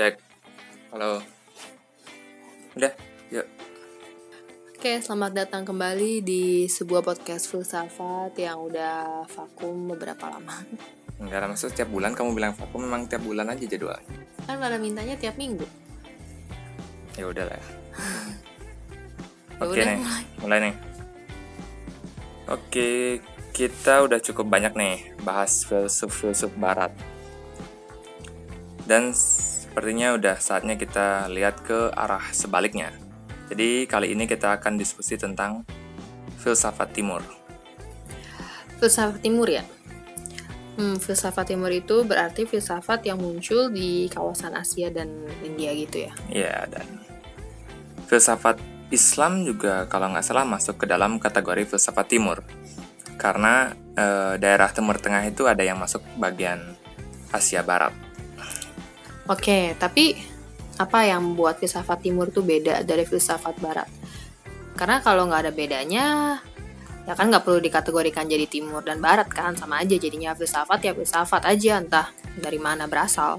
Cek. Halo. Udah, yuk. Oke, selamat datang kembali di sebuah podcast filsafat yang udah vakum beberapa lama. Enggak maksud setiap bulan kamu bilang vakum memang tiap bulan aja jadwal. Kan pada mintanya tiap minggu. Ya udah lah. Ya Oke udah, nih, mulai nih. Oke, kita udah cukup banyak nih bahas filsuf-filsuf barat. Dan sepertinya udah saatnya kita lihat ke arah sebaliknya. Jadi kali ini kita akan diskusi tentang filsafat timur. Filsafat timur ya? Hmm, filsafat timur itu berarti filsafat yang muncul di kawasan Asia dan India gitu ya. Ya, dan filsafat Islam juga kalau nggak salah masuk ke dalam kategori filsafat timur. Karena eh, daerah Timur Tengah itu ada yang masuk bagian Asia Barat. Oke, tapi apa yang membuat filsafat timur tuh beda dari filsafat barat? Karena kalau nggak ada bedanya, ya kan nggak perlu dikategorikan jadi timur dan barat kan, sama aja jadinya filsafat ya filsafat aja, entah dari mana berasal.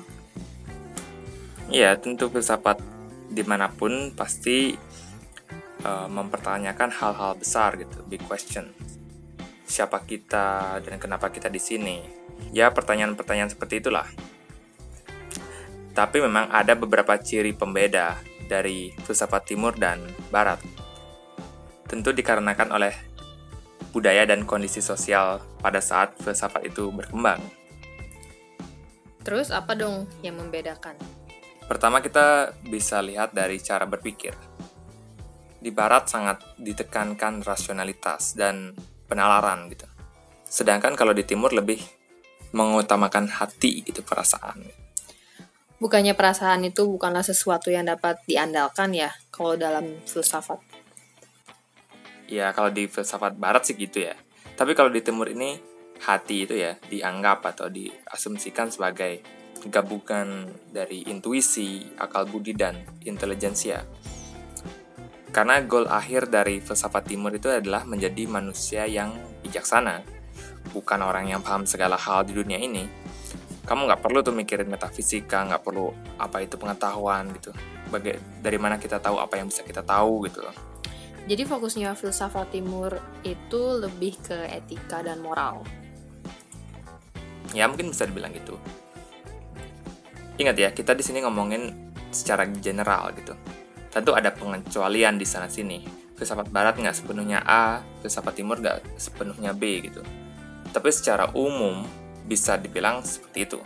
Iya, tentu filsafat di mana pun pasti eh, mempertanyakan hal-hal besar gitu, big question. Siapa kita dan kenapa kita di sini? Ya, pertanyaan-pertanyaan seperti itulah. Tapi memang ada beberapa ciri pembeda dari filsafat timur dan barat. Tentu dikarenakan oleh budaya dan kondisi sosial pada saat filsafat itu berkembang. Terus apa dong yang membedakan? Pertama kita bisa lihat dari cara berpikir. Di barat sangat ditekankan rasionalitas dan penalaran gitu. Sedangkan kalau di timur lebih mengutamakan hati gitu perasaan. Bukannya perasaan itu bukanlah sesuatu yang dapat diandalkan ya, kalau dalam filsafat. Ya kalau di filsafat barat sih gitu ya. Tapi kalau di timur ini hati itu ya dianggap atau diasumsikan sebagai gabungan dari intuisi, akal budi dan intelijensia. Karena goal akhir dari filsafat timur itu adalah menjadi manusia yang bijaksana, bukan orang yang paham segala hal di dunia ini. Kamu nggak perlu tuh mikirin metafisika, nggak perlu apa itu pengetahuan gitu. Baga dari mana kita tahu apa yang bisa kita tahu gitu loh. Jadi fokusnya filsafat timur itu lebih ke etika dan moral. Ya mungkin bisa dibilang gitu. Ingat ya, kita di sini ngomongin secara general gitu. Tentu ada pengecualian di sana sini. Filsafat Barat nggak sepenuhnya A, filsafat Timur nggak sepenuhnya B gitu. Tapi secara umum bisa dibilang seperti itu.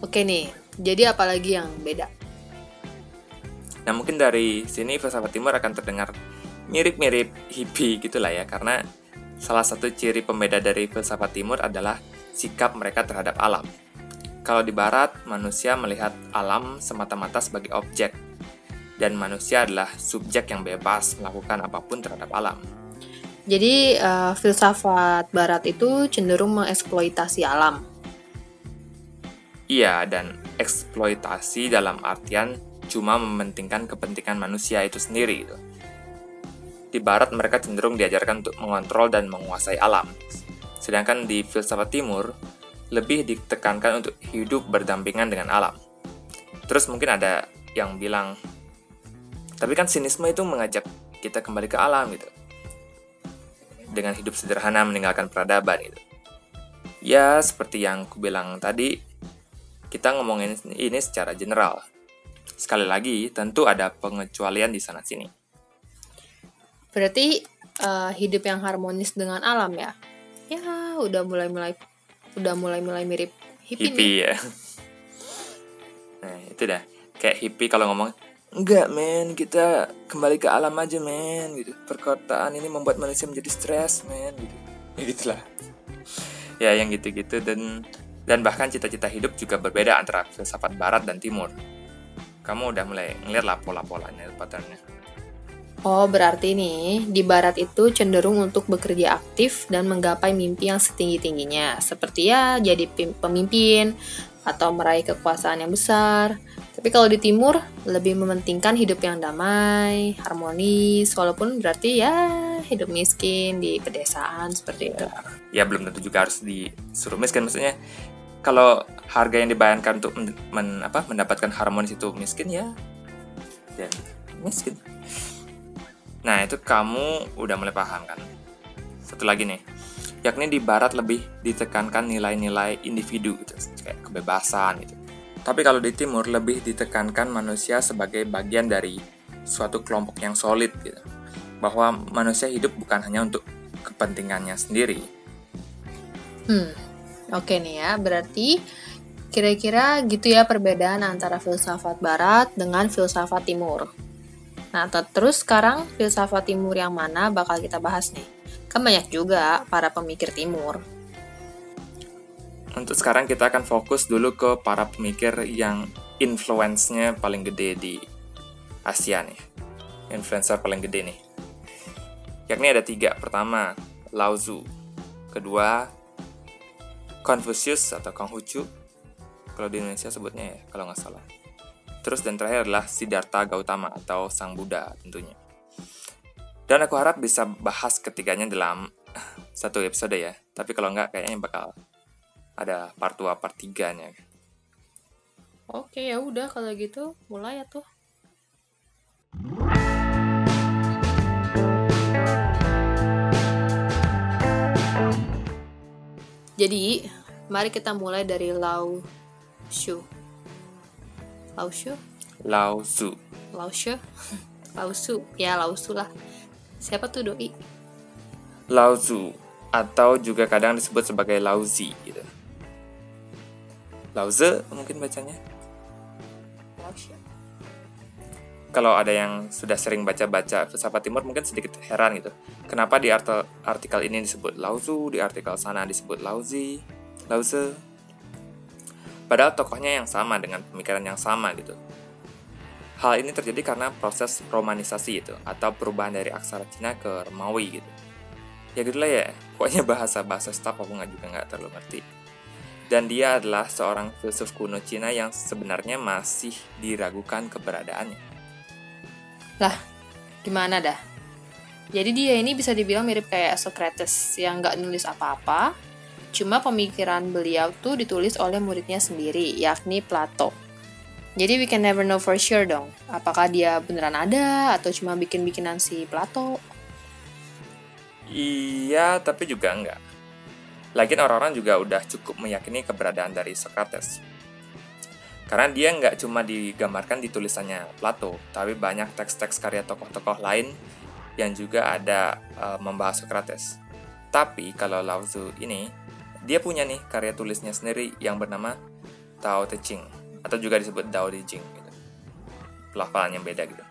Oke nih, jadi apalagi yang beda? Nah mungkin dari sini filsafat Timur akan terdengar mirip-mirip hippie gitu lah ya, karena salah satu ciri pembeda dari filsafat Timur adalah sikap mereka terhadap alam. Kalau di Barat, manusia melihat alam semata-mata sebagai objek, dan manusia adalah subjek yang bebas melakukan apa pun terhadap alam. Jadi uh, filsafat barat itu cenderung mengeksploitasi alam. Iya, dan eksploitasi dalam artian cuma mementingkan kepentingan manusia itu sendiri. Gitu. Di barat mereka cenderung diajarkan untuk mengontrol dan menguasai alam. Sedangkan di filsafat timur, lebih ditekankan untuk hidup berdampingan dengan alam. Terus mungkin ada yang bilang, tapi kan sinisme itu mengajak kita kembali ke alam gitu. Dengan hidup sederhana meninggalkan peradaban gitu. Ya, seperti yang aku bilang tadi, kita ngomongin ini secara general. Sekali lagi, tentu ada pengecualian di sana sini. Berarti uh, hidup yang harmonis dengan alam ya? Ya, udah mulai-mulai udah mulai-mulai mirip hippie, hippie nih. ya. Nah, itu dah. Kayak hippie kalau ngomong, enggak men, kita kembali ke alam aja men, gitu. Perkotaan ini membuat manusia menjadi stres men, gitu. Ya gitulah. Ya yang gitu-gitu dan dan bahkan cita-cita hidup juga berbeda antara filsafat barat dan timur. Kamu udah mulai ngeliat lah pola-polanya, patternnya. Oh, berarti nih, di barat itu cenderung untuk bekerja aktif dan menggapai mimpi yang setinggi-tingginya. Seperti ya jadi pemimpin atau meraih kekuasaan yang besar. Tapi kalau di timur, lebih mementingkan hidup yang damai, harmonis, walaupun berarti ya hidup miskin di pedesaan seperti itu. Ya belum tentu juga harus disuruh miskin, maksudnya kalau harga yang dibayarkan untuk men, men, apa, mendapatkan harmonis itu miskin ya dan miskin nah itu kamu udah mulai paham kan satu lagi nih yakni di barat lebih ditekankan nilai-nilai individu gitu kayak kebebasan gitu tapi kalau di timur lebih ditekankan manusia sebagai bagian dari suatu kelompok yang solid gitu bahwa manusia hidup bukan hanya untuk kepentingannya sendiri. Hmm, oke nih ya. Berarti kira-kira gitu ya perbedaan antara filsafat barat dengan filsafat timur. Nah, terus sekarang filsafat timur yang mana bakal kita bahas nih? Kan banyak juga para pemikir timur. Untuk sekarang kita akan fokus dulu ke para pemikir yang influence-nya paling gede di Asia nih. Influencer paling gede nih yakni ada tiga. Pertama, Lao Tzu. Kedua, Confucius atau Konghucu. Kalau di Indonesia sebutnya ya, kalau nggak salah. Terus dan terakhir adalah Siddhartha Gautama atau Sang Buddha tentunya. Dan aku harap bisa bahas ketiganya dalam satu episode ya. Tapi kalau nggak kayaknya bakal ada part 2, part 3-nya. Oke, ya udah kalau gitu mulai ya tuh. Jadi, mari kita mulai dari Lao Shu. Lao Shu? Lao Su. Lao Shu? Lao Su. Ya, Lao Su lah. Siapa tuh doi? Lao Tzu atau juga kadang disebut sebagai Lao Zi gitu. Lao Ze mungkin bacanya. Lao kalau ada yang sudah sering baca-baca filsafat timur mungkin sedikit heran gitu. Kenapa di artikel ini disebut Lao-Tzu, di artikel sana disebut Lao-Zi, Lao-Tzu. Padahal tokohnya yang sama dengan pemikiran yang sama gitu. Hal ini terjadi karena proses romanisasi itu atau perubahan dari aksara Cina ke Romawi gitu. Ya gitulah ya, pokoknya bahasa-bahasa staff aku nggak juga nggak terlalu ngerti. Dan dia adalah seorang filsuf kuno Cina yang sebenarnya masih diragukan keberadaannya lah, gimana dah? Jadi dia ini bisa dibilang mirip kayak Socrates yang nggak nulis apa-apa, cuma pemikiran beliau tuh ditulis oleh muridnya sendiri, yakni Plato. Jadi we can never know for sure dong, apakah dia beneran ada atau cuma bikin-bikinan si Plato. Iya, tapi juga enggak. Lagian orang-orang juga udah cukup meyakini keberadaan dari Socrates. Karena dia nggak cuma digambarkan di tulisannya Plato, tapi banyak teks-teks karya tokoh-tokoh lain yang juga ada uh, membahas Socrates. Tapi kalau Lao Tzu ini, dia punya nih karya tulisnya sendiri yang bernama Tao Te Ching atau juga disebut Dao De Jing gitu. Pelafalan yang beda gitu.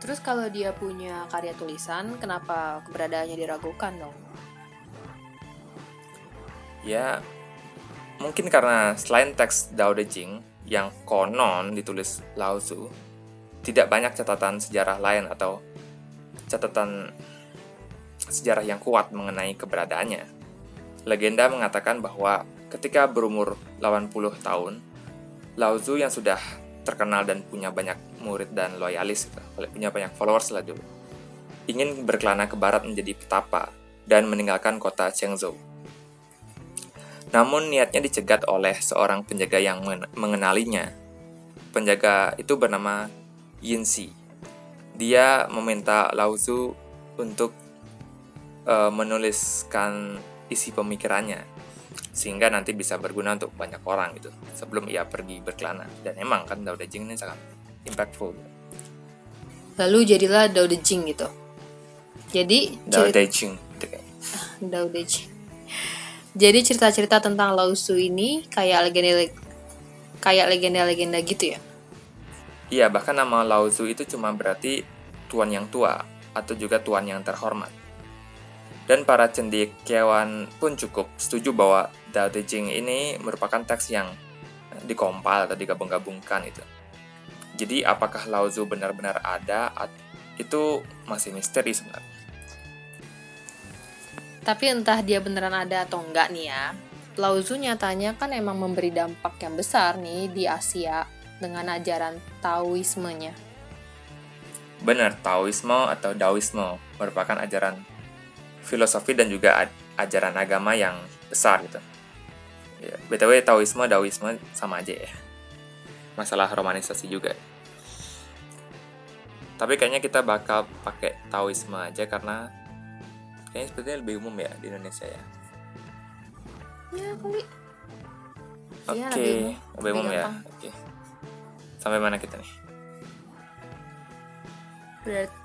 Terus kalau dia punya karya tulisan, kenapa keberadaannya diragukan dong? Ya, mungkin karena selain teks Dao De Jing, yang konon ditulis Lao Tzu, tidak banyak catatan sejarah lain atau catatan sejarah yang kuat mengenai keberadaannya. Legenda mengatakan bahwa ketika berumur 80 tahun, Lao Tzu yang sudah terkenal dan punya banyak murid dan loyalis, punya banyak followers lah dulu, ingin berkelana ke barat menjadi petapa dan meninggalkan kota Chengzhou namun niatnya dicegat oleh seorang penjaga yang mengenalinya. Penjaga itu bernama Yinxi. Dia meminta Lao Tzu untuk uh, menuliskan isi pemikirannya sehingga nanti bisa berguna untuk banyak orang gitu sebelum ia pergi berkelana. Dan emang kan Dao De Jing ini sangat impactful. Lalu jadilah Dao De Jing gitu. Jadi Dao De Jing Dao De Jing jadi cerita-cerita tentang Lao Tzu ini kayak legenda kayak legenda-legenda gitu ya? Iya, bahkan nama Lao Tzu itu cuma berarti tuan yang tua atau juga tuan yang terhormat. Dan para cendekiawan pun cukup setuju bahwa Dao De Jing ini merupakan teks yang dikompal atau digabung-gabungkan itu. Jadi apakah Lao Tzu benar-benar ada itu masih misteri sebenarnya. Tapi entah dia beneran ada atau enggak nih ya. Lao Tzu nyatanya kan emang memberi dampak yang besar nih di Asia dengan ajaran Taoismenya. Benar, Taoisme atau Daoisme merupakan ajaran filosofi dan juga ajaran agama yang besar gitu. Ya, BTW Taoisme, Daoisme sama aja ya. Masalah romanisasi juga. Tapi kayaknya kita bakal pakai Taoisme aja karena kayaknya sepertinya lebih umum ya di Indonesia ya. Ya kali. Oke, Iya, lebih, lebih umum. umum ya. Oke. Sampai mana kita nih? Berarti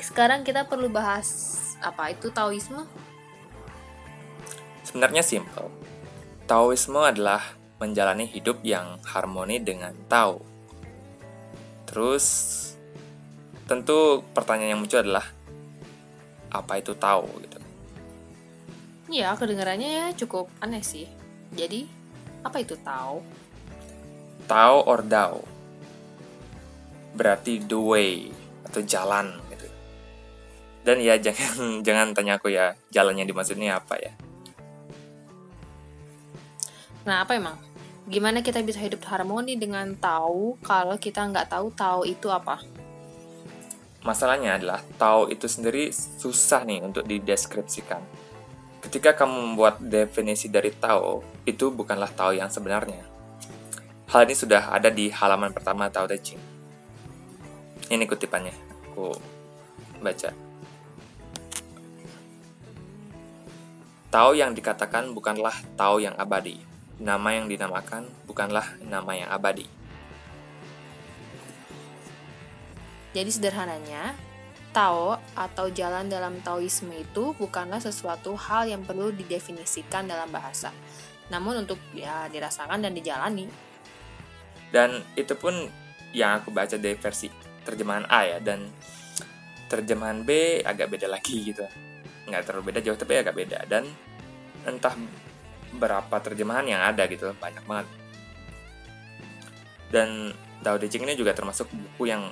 sekarang kita perlu bahas apa itu Taoisme? Sebenarnya simple. Taoisme adalah menjalani hidup yang harmoni dengan Tao. Terus, tentu pertanyaan yang muncul adalah apa itu Tao gitu. Ya, kedengarannya ya cukup aneh sih. Jadi, apa itu Tao? Tao or Dao berarti the way atau jalan gitu. Dan ya jangan jangan tanya aku ya jalannya dimaksudnya apa ya. Nah, apa emang? Gimana kita bisa hidup harmoni dengan Tao kalau kita nggak tahu Tao itu apa? Masalahnya adalah Tao itu sendiri susah nih untuk dideskripsikan. Ketika kamu membuat definisi dari Tao, itu bukanlah Tao yang sebenarnya. Hal ini sudah ada di halaman pertama Tao Te Ching. Ini kutipannya, aku baca. Tao yang dikatakan bukanlah Tao yang abadi. Nama yang dinamakan bukanlah nama yang abadi. Jadi sederhananya, Tao atau jalan dalam Taoisme itu bukanlah sesuatu hal yang perlu didefinisikan dalam bahasa. Namun untuk ya dirasakan dan dijalani. Dan itu pun yang aku baca dari versi terjemahan A ya dan terjemahan B agak beda lagi gitu. Nggak terlalu beda jauh tapi agak beda dan entah berapa terjemahan yang ada gitu banyak banget. Dan Tao Te Ching ini juga termasuk buku yang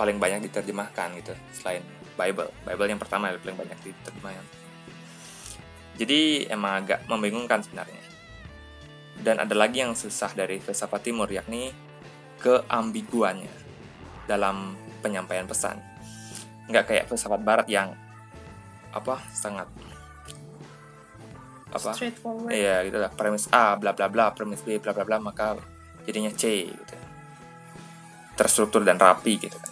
paling banyak diterjemahkan gitu selain Bible. Bible yang pertama yang paling banyak diterjemahkan. Jadi emang agak membingungkan sebenarnya. Dan ada lagi yang susah dari filsafat timur yakni keambiguannya dalam penyampaian pesan. Nggak kayak filsafat barat yang apa sangat apa Straightforward. Iya gitu lah premis A bla bla bla premis B bla bla bla maka jadinya C gitu terstruktur dan rapi gitu kan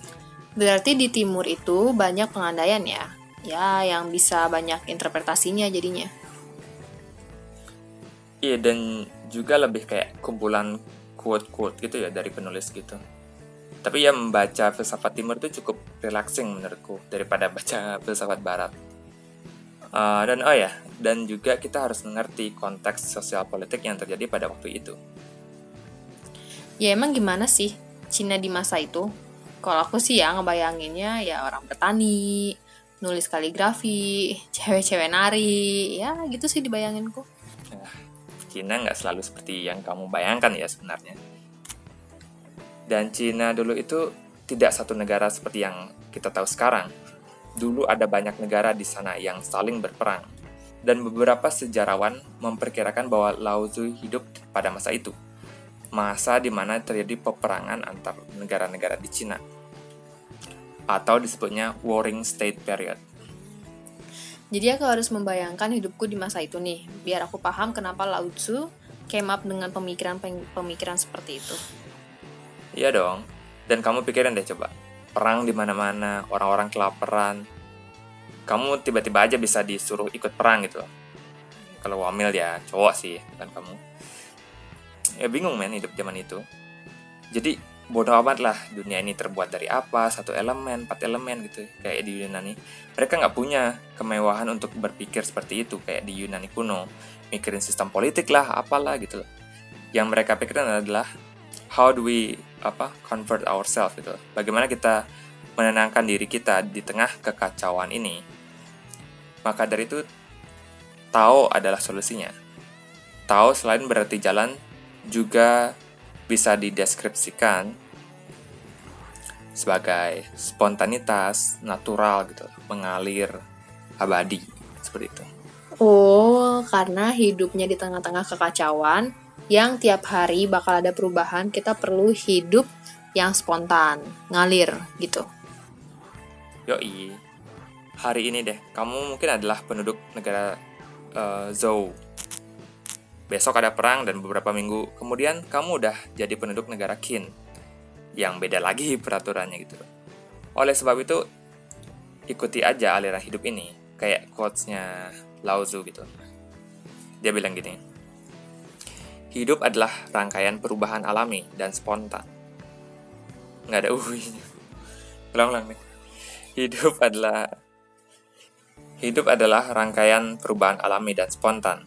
Berarti di timur itu banyak pengandaian ya. Ya, yang bisa banyak interpretasinya jadinya. iya dan juga lebih kayak kumpulan quote quote gitu ya dari penulis gitu tapi ya membaca filsafat timur itu cukup relaxing menurutku daripada baca filsafat barat Uh, dan oh ya dan juga kita harus mengerti konteks sosial politik yang terjadi pada waktu itu Ya emang gimana sih Cina di masa itu? Kalau aku sih ya ngebayanginnya ya orang bertani, nulis kaligrafi, cewek-cewek nari, ya gitu sih dibayanginku. Cina nggak selalu seperti yang kamu bayangkan ya sebenarnya. Dan Cina dulu itu tidak satu negara seperti yang kita tahu sekarang. Dulu ada banyak negara di sana yang saling berperang. Dan beberapa sejarawan memperkirakan bahwa Lao Tzu hidup pada masa itu. Masa di mana terjadi peperangan antar negara-negara di Cina. Atau disebutnya Warring State Period. Jadi aku harus membayangkan hidupku di masa itu nih, biar aku paham kenapa Lao Tzu came up dengan pemikiran-pemikiran seperti itu. Iya dong. Dan kamu pikirin deh coba. Perang di mana-mana, orang-orang kelaparan. Kamu tiba-tiba aja bisa disuruh ikut perang gitu. Kalau wamil ya cowok sih, kan kamu. Ya bingung men hidup zaman itu. Jadi bodoh amat lah dunia ini terbuat dari apa, satu elemen, empat elemen gitu. Kayak di Yunani. Mereka nggak punya kemewahan untuk berpikir seperti itu kayak di Yunani kuno. Mikirin sistem politik lah, apalah gitu. Yang mereka pikirkan adalah how do we apa convert ourselves gitu bagaimana kita menenangkan diri kita di tengah kekacauan ini maka dari itu Tao adalah solusinya Tao selain berarti jalan juga bisa dideskripsikan sebagai spontanitas natural gitu mengalir abadi seperti itu Oh, karena hidupnya di tengah-tengah kekacauan, yang tiap hari bakal ada perubahan, kita perlu hidup yang spontan, ngalir gitu. Yoi, hari ini deh, kamu mungkin adalah penduduk negara uh, Zhou. Besok ada perang dan beberapa minggu kemudian kamu udah jadi penduduk negara Qin. Yang beda lagi peraturannya gitu. Oleh sebab itu, ikuti aja aliran hidup ini. Kayak quotes-nya Lao Tzu gitu. Dia bilang gini, Hidup adalah rangkaian perubahan alami dan spontan. Nggak ada uhuinya. Ulang-ulang nih. Hidup adalah Hidup adalah rangkaian perubahan alami dan spontan.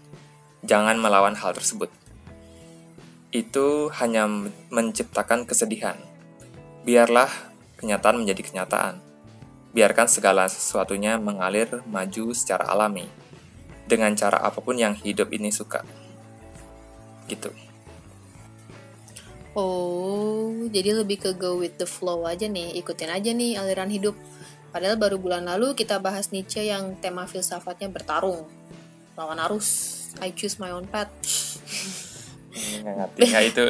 Jangan melawan hal tersebut. Itu hanya menciptakan kesedihan. Biarlah kenyataan menjadi kenyataan. Biarkan segala sesuatunya mengalir maju secara alami dengan cara apa pun yang hidup ini suka gitu. Oh, jadi lebih ke go with the flow aja nih, ikutin aja nih aliran hidup. Padahal baru bulan lalu kita bahas Nietzsche yang tema filsafatnya bertarung lawan arus. I choose my own path. Nggak ngerti nggak itu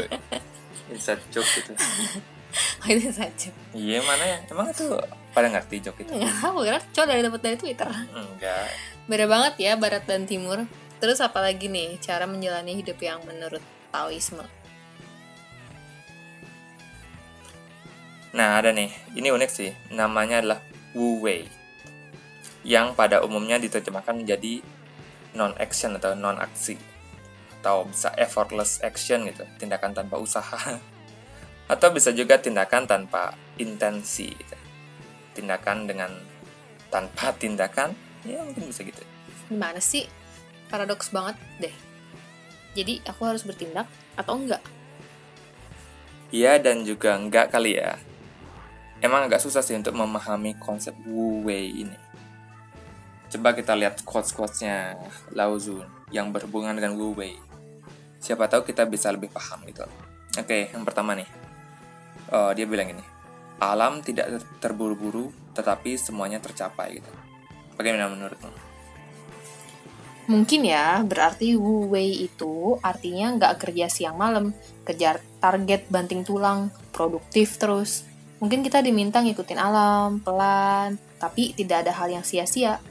inside joke gitu. itu saja. Iya mana ya? Emang itu pada ngerti joke itu? Enggak tahu, karena coba dari dapat dari Twitter. Enggak. Beda banget ya Barat dan Timur. Terus apa lagi nih cara menjalani hidup yang menurut Taoisme? Nah, ada nih. Ini unik sih. Namanya adalah Wu Wei. Yang pada umumnya diterjemahkan menjadi non-action atau non-aksi. Atau bisa effortless action gitu. Tindakan tanpa usaha. Atau bisa juga tindakan tanpa intensi gitu. Tindakan dengan tanpa tindakan. Ya mungkin bisa gitu. Gimana sih? paradoks banget deh. Jadi aku harus bertindak atau enggak? Iya dan juga enggak kali ya. Emang agak susah sih untuk memahami konsep Wu Wei ini. Coba kita lihat quotes-quotesnya Lao Tzu yang berhubungan dengan Wu Wei. Siapa tahu kita bisa lebih paham gitu. Oke, yang pertama nih. Oh, dia bilang ini. Alam tidak terburu-buru, tetapi semuanya tercapai gitu. Bagaimana menurutmu? Mungkin ya, berarti Wu Wei itu artinya nggak kerja siang malam, kejar target banting tulang, produktif terus. Mungkin kita diminta ngikutin alam, pelan, tapi tidak ada hal yang sia-sia.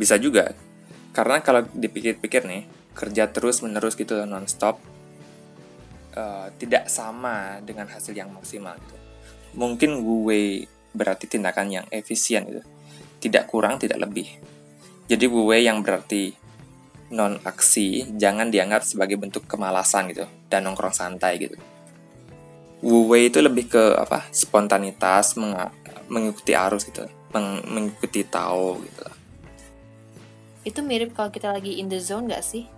Bisa juga, karena kalau dipikir-pikir nih, kerja terus-menerus gitu non-stop, uh, tidak sama dengan hasil yang maksimal gitu. Mungkin Wei berarti tindakan yang efisien gitu. Tidak kurang, tidak lebih jadi gue yang berarti non aksi jangan dianggap sebagai bentuk kemalasan gitu dan nongkrong santai gitu. Wu Wei itu lebih ke apa spontanitas meng mengikuti arus gitu meng mengikuti tahu gitu itu mirip kalau kita lagi in the zone gak sih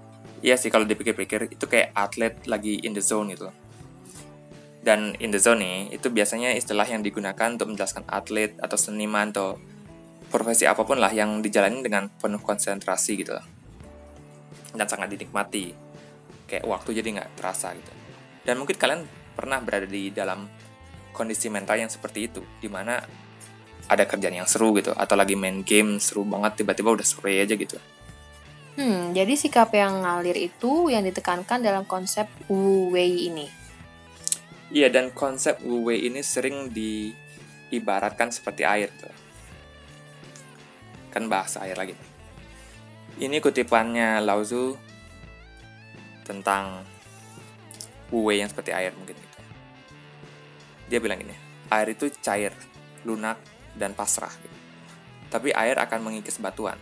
iya sih kalau dipikir-pikir itu kayak atlet lagi in the zone gitu dan in the zone nih itu biasanya istilah yang digunakan untuk menjelaskan atlet atau seniman atau profesi apa pun lah yang dijalani dengan penuh konsentrasi gitu lah. Dan sangat dinikmati. Kayak waktu jadi nggak terasa gitu. Dan mungkin kalian pernah berada di dalam kondisi mental yang seperti itu. Di mana ada kerjaan yang seru gitu. Atau lagi main game seru banget tiba-tiba udah sore aja gitu. Hmm, jadi sikap yang ngalir itu yang ditekankan dalam konsep Wu Wei ini. Iya, dan konsep Wu Wei ini sering diibaratkan seperti air tuh kan bahasa air lagi. Ini kutipannya Lao Tzu tentang Wu Wei yang seperti air mungkin gitu. Dia bilang ini, air itu cair, lunak, dan pasrah. Gitu. Tapi air akan mengikis batuan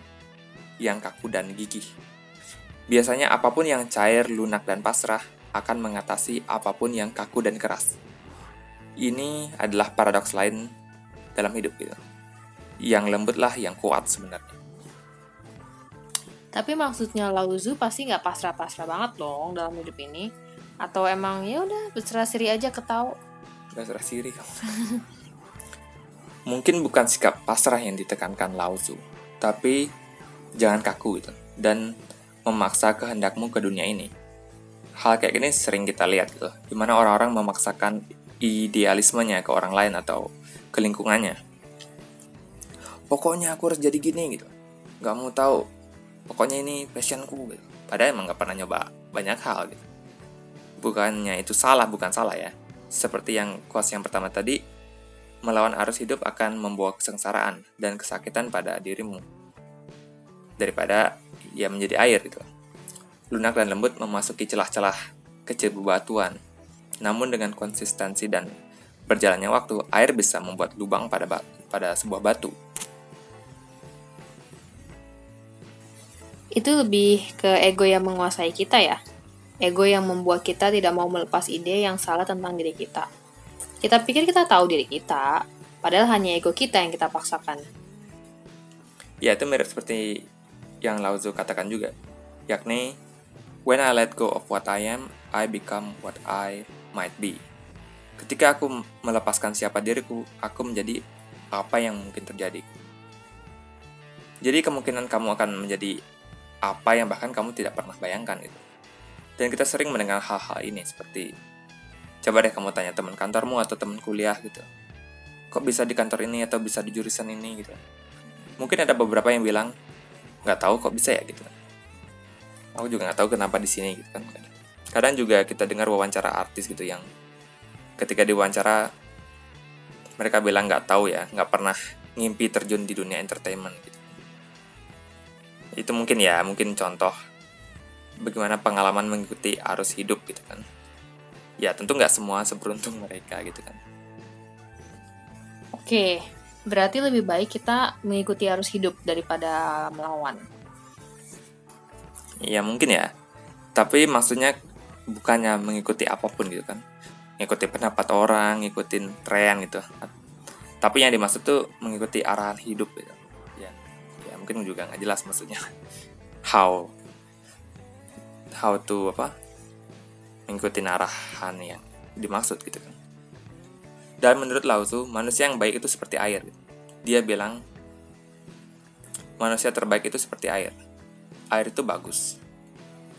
yang kaku dan gigih. Biasanya apa pun yang cair, lunak, dan pasrah akan mengatasi apa pun yang kaku dan keras. Ini adalah paradoks lain dalam hidup gitu yang lembut lah yang kuat sebenarnya. Tapi maksudnya Lauzu pasti nggak pasrah-pasrah banget dong dalam hidup ini. Atau emang ya udah berserah siri aja ke tau. Berserah siri kamu. Mungkin bukan sikap pasrah yang ditekankan Lauzu, tapi jangan kaku gitu. Dan memaksa kehendakmu ke dunia ini. Hal kayak gini sering kita lihat gitu, di mana orang-orang memaksakan idealismenya ke orang lain atau ke lingkungannya. Pokoknya aku harus jadi gini gitu. Nggak mau tahu. Pokoknya ini passionku gitu. Padahal emang nggak pernah nyoba banyak hal gitu. Bukannya itu salah bukan salah ya. Seperti yang kuas yang pertama tadi melawan arus hidup akan membawa kesengsaraan dan kesakitan pada dirimu daripada ya menjadi air gitu. Lunak dan lembut memasuki celah-celah kecil bebatuan. Namun dengan konsistensi dan berjalannya waktu, air bisa membuat lubang pada pada sebuah batu. Itu lebih ke ego yang menguasai kita ya. Ego yang membuat kita tidak mau melepas ide yang salah tentang diri kita. Kita pikir kita tahu diri kita, padahal hanya ego kita yang kita paksakan. Ya, itu mirip seperti yang Lao Tzu katakan juga, yakni When I let go of what I am, I become what I might be. Ketika aku melepaskan siapa diriku, aku menjadi apa yang mungkin terjadi. Jadi kemungkinan kamu akan menjadi apa yang bahkan kamu tidak pernah bayangkan itu. Dan kita sering mendengar hal-hal ini seperti coba deh kamu tanya teman kantormu atau teman kuliah gitu. Kok bisa di kantor ini atau bisa di jurusan ini gitu. Mungkin ada beberapa yang bilang nggak tahu kok bisa ya gitu aku juga nggak tahu kenapa di sini gitu kan kadang juga kita dengar wawancara artis gitu yang ketika diwawancara mereka bilang nggak tahu ya nggak pernah ngimpi terjun di dunia entertainment gitu itu mungkin ya mungkin contoh bagaimana pengalaman mengikuti arus hidup gitu kan ya tentu nggak semua seberuntung mereka gitu kan. Oke berarti lebih baik kita mengikuti arus hidup daripada melawan. Ya mungkin ya. Tapi maksudnya bukannya mengikuti apa pun gitu kan. Mengikuti pendapat orang ngikutin tren gitu. Tapi yang dimaksud tuh mengikuti arahan hidup gitu. Ya ya mungkin juga nggak jelas maksudnya. How how to apa mengikuti arahan yang dimaksud gitu kan dan menurut Lao Tzu, manusia yang baik itu seperti air. Dia bilang, manusia terbaik itu seperti air air itu bagus.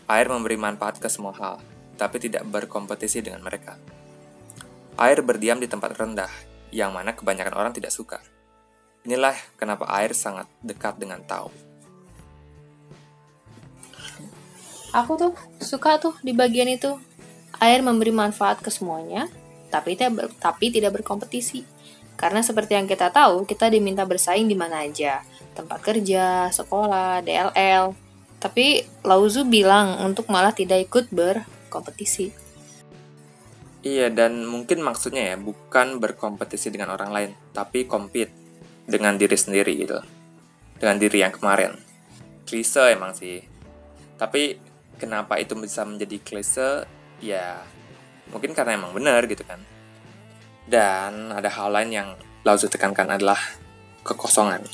Air memberi manfaat ke semua hal, tapi tidak berkompetisi dengan mereka. Air berdiam di tempat rendah, yang mana kebanyakan orang tidak suka. Inilah kenapa air sangat dekat dengan tahu. Aku tuh suka tuh di bagian itu. Air memberi manfaat ke semuanya, tapi tidak tapi tidak berkompetisi. Karena seperti yang kita tahu, kita diminta bersaing di mana aja. Tempat kerja, sekolah, DLL, tapi Lauzu bilang untuk malah tidak ikut berkompetisi. Iya, dan mungkin maksudnya ya bukan berkompetisi dengan orang lain, tapi compete dengan diri sendiri gitu. Dengan diri yang kemarin. Klise emang sih. Tapi kenapa itu bisa menjadi klise? Ya, mungkin karena emang benar gitu kan. Dan ada hal lain yang Lauzu tekankan adalah kekosongan.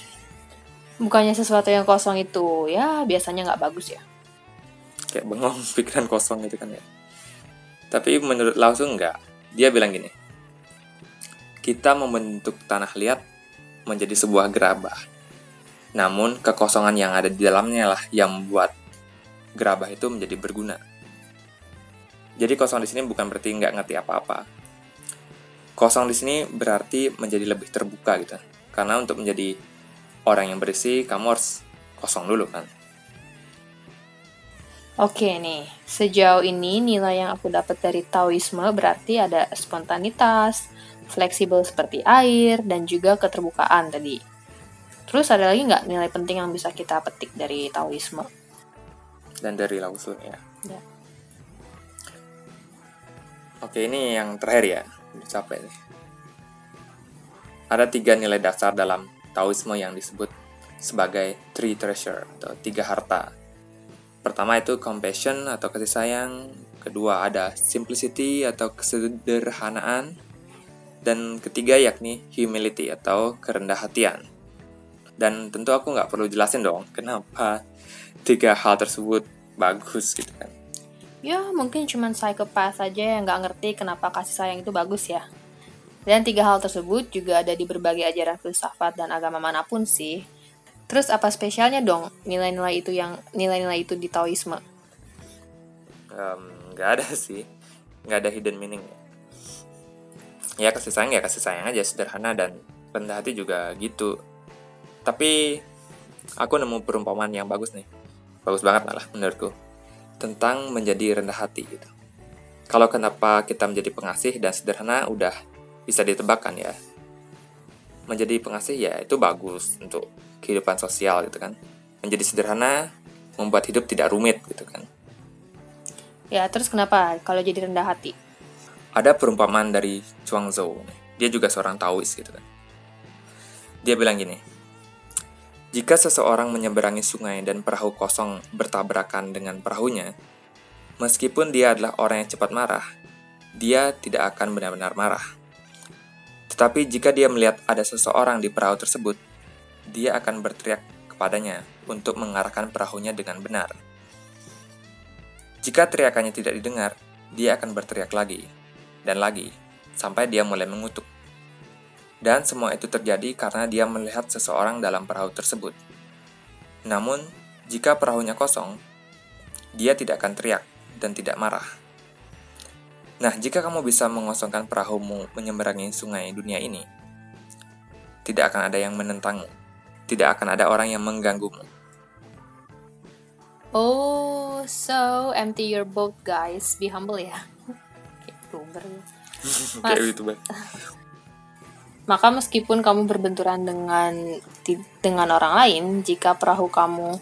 Bukannya sesuatu yang kosong itu ya biasanya nggak bagus ya. Kayak bengong pikiran kosong gitu kan ya. Tapi menurut langsung nggak. Dia bilang gini kita membentuk tanah liat menjadi sebuah gerabah. Namun kekosongan yang ada di dalamnya lah yang membuat gerabah itu menjadi berguna jadi kosong di sini bukan berarti nggak ngerti apa-apa kosong di sini berarti menjadi lebih terbuka gitu karena untuk menjadi orang yang berisi kamu harus kosong dulu kan. Oke nih, sejauh ini nilai yang aku dapat dari Taoisme berarti ada spontanitas, fleksibel seperti air, dan juga keterbukaan tadi. Terus ada lagi nggak nilai penting yang bisa kita petik dari Taoisme? Dan dari Lao Tzu ya. ya. Oke, ini yang terakhir ya. Udah capek nih. Ada tiga nilai dasar dalam Taoisme yang disebut sebagai three treasure atau tiga harta. Pertama itu compassion atau kasih sayang, kedua ada simplicity atau kesederhanaan, dan ketiga yakni humility atau kerendah hatian. Dan tentu aku nggak perlu jelasin dong kenapa tiga hal tersebut bagus gitu kan. Ya mungkin cuma psychopath aja yang nggak ngerti kenapa kasih sayang itu bagus ya. Dan tiga hal tersebut juga ada di berbagai ajaran filsafat dan agama mana pun sih. Terus apa spesialnya dong nilai-nilai itu yang nilai-nilai itu di Taoisme? Um, ada sih, gak ada hidden meaning. Ya kasih sayang ya kasih sayang aja sederhana dan rendah hati juga gitu. Tapi aku nemu perumpamaan yang bagus nih, bagus banget malah menurutku tentang menjadi rendah hati gitu. Kalau kenapa kita menjadi pengasih dan sederhana udah bisa ditebakkan ya menjadi pengasih ya itu bagus untuk kehidupan sosial gitu kan menjadi sederhana, membuat hidup tidak rumit gitu kan. Ya, terus kenapa kalau jadi rendah hati? Ada perumpamaan dari Chuang Zhou. Dia juga seorang Taois gitu kan. Dia bilang gini, jika seseorang menyeberangi sungai dan perahu kosong bertabrakan dengan perahunya, meskipun dia adalah orang yang cepat marah, dia tidak akan benar-benar marah. Tetapi jika dia melihat ada seseorang di perahu tersebut, dia akan berteriak kepadanya untuk mengarahkan perahunya dengan benar. Jika teriakannya tidak didengar, dia akan berteriak lagi dan lagi sampai dia mulai mengutuk. Dan semua itu terjadi karena dia melihat seseorang dalam perahu tersebut. Namun, jika perahunya kosong, dia tidak akan teriak dan tidak marah. Nah, jika kamu bisa mengosongkan perahumu menyeberangi sungai dunia ini, tidak akan ada yang menentangmu. Tidak akan ada orang yang mengganggumu. Oh, so empty your boat, guys. Be humble ya. Kayak gitu, Bang. Maka meskipun kamu berbenturan dengan dengan orang lain, jika perahu kamu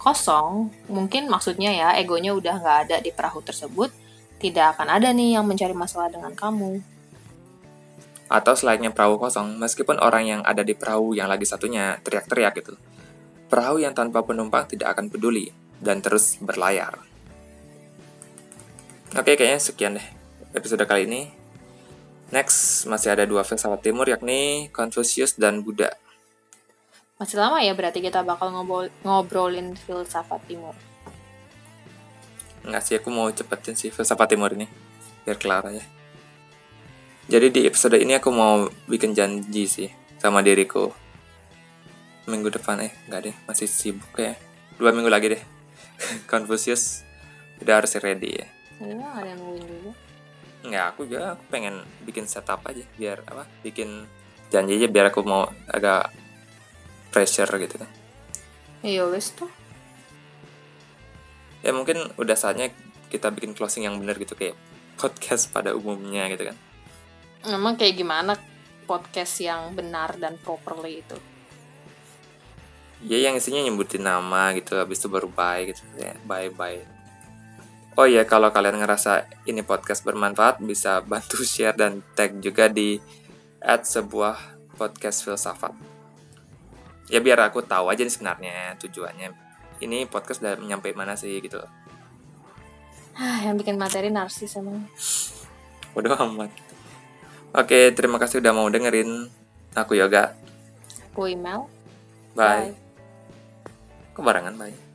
kosong, mungkin maksudnya ya egonya udah nggak ada di perahu tersebut, tidak akan ada nih yang mencari masalah dengan kamu. Atau selainnya perahu kosong, meskipun orang yang ada di perahu yang lagi satunya teriak-teriak gitu, perahu yang tanpa penumpang tidak akan peduli dan terus berlayar. Oke, kayaknya sekian deh episode kali ini. Next, masih ada dua filsafat timur yakni Confucius dan Buddha. Masih lama ya berarti kita bakal ngobrol ngobrolin filsafat timur. Enggak sih, aku mau cepetin sih filsafat timur ini. Biar kelar aja. Jadi di episode ini aku mau bikin janji sih sama diriku. Minggu depan eh, enggak deh, masih sibuk ya. Dua minggu lagi deh. Confucius udah harus ready ya. Mah ada yang nungguin juga nggak aku juga aku pengen bikin setup aja biar apa bikin janji aja biar aku mau agak pressure gitu kan. Iya wes tuh. Ya mungkin udah saatnya kita bikin closing yang benar gitu kayak podcast pada umumnya gitu kan. Memang kayak gimana podcast yang benar dan properly itu? Ya yang isinya nyebutin nama gitu habis itu baru bye gitu ya bye bye Oh iya, kalau kalian ngerasa ini podcast bermanfaat, bisa bantu share dan tag juga di at sebuah podcast filsafat. Ya biar aku tahu aja nih sebenarnya tujuannya. Ini podcast udah nyampe mana sih gitu. Ah, yang bikin materi narsis emang. Udah amat. Oke, terima kasih udah mau dengerin. Aku Yoga. Aku email. Bye. Bye. Kebarangan, bye.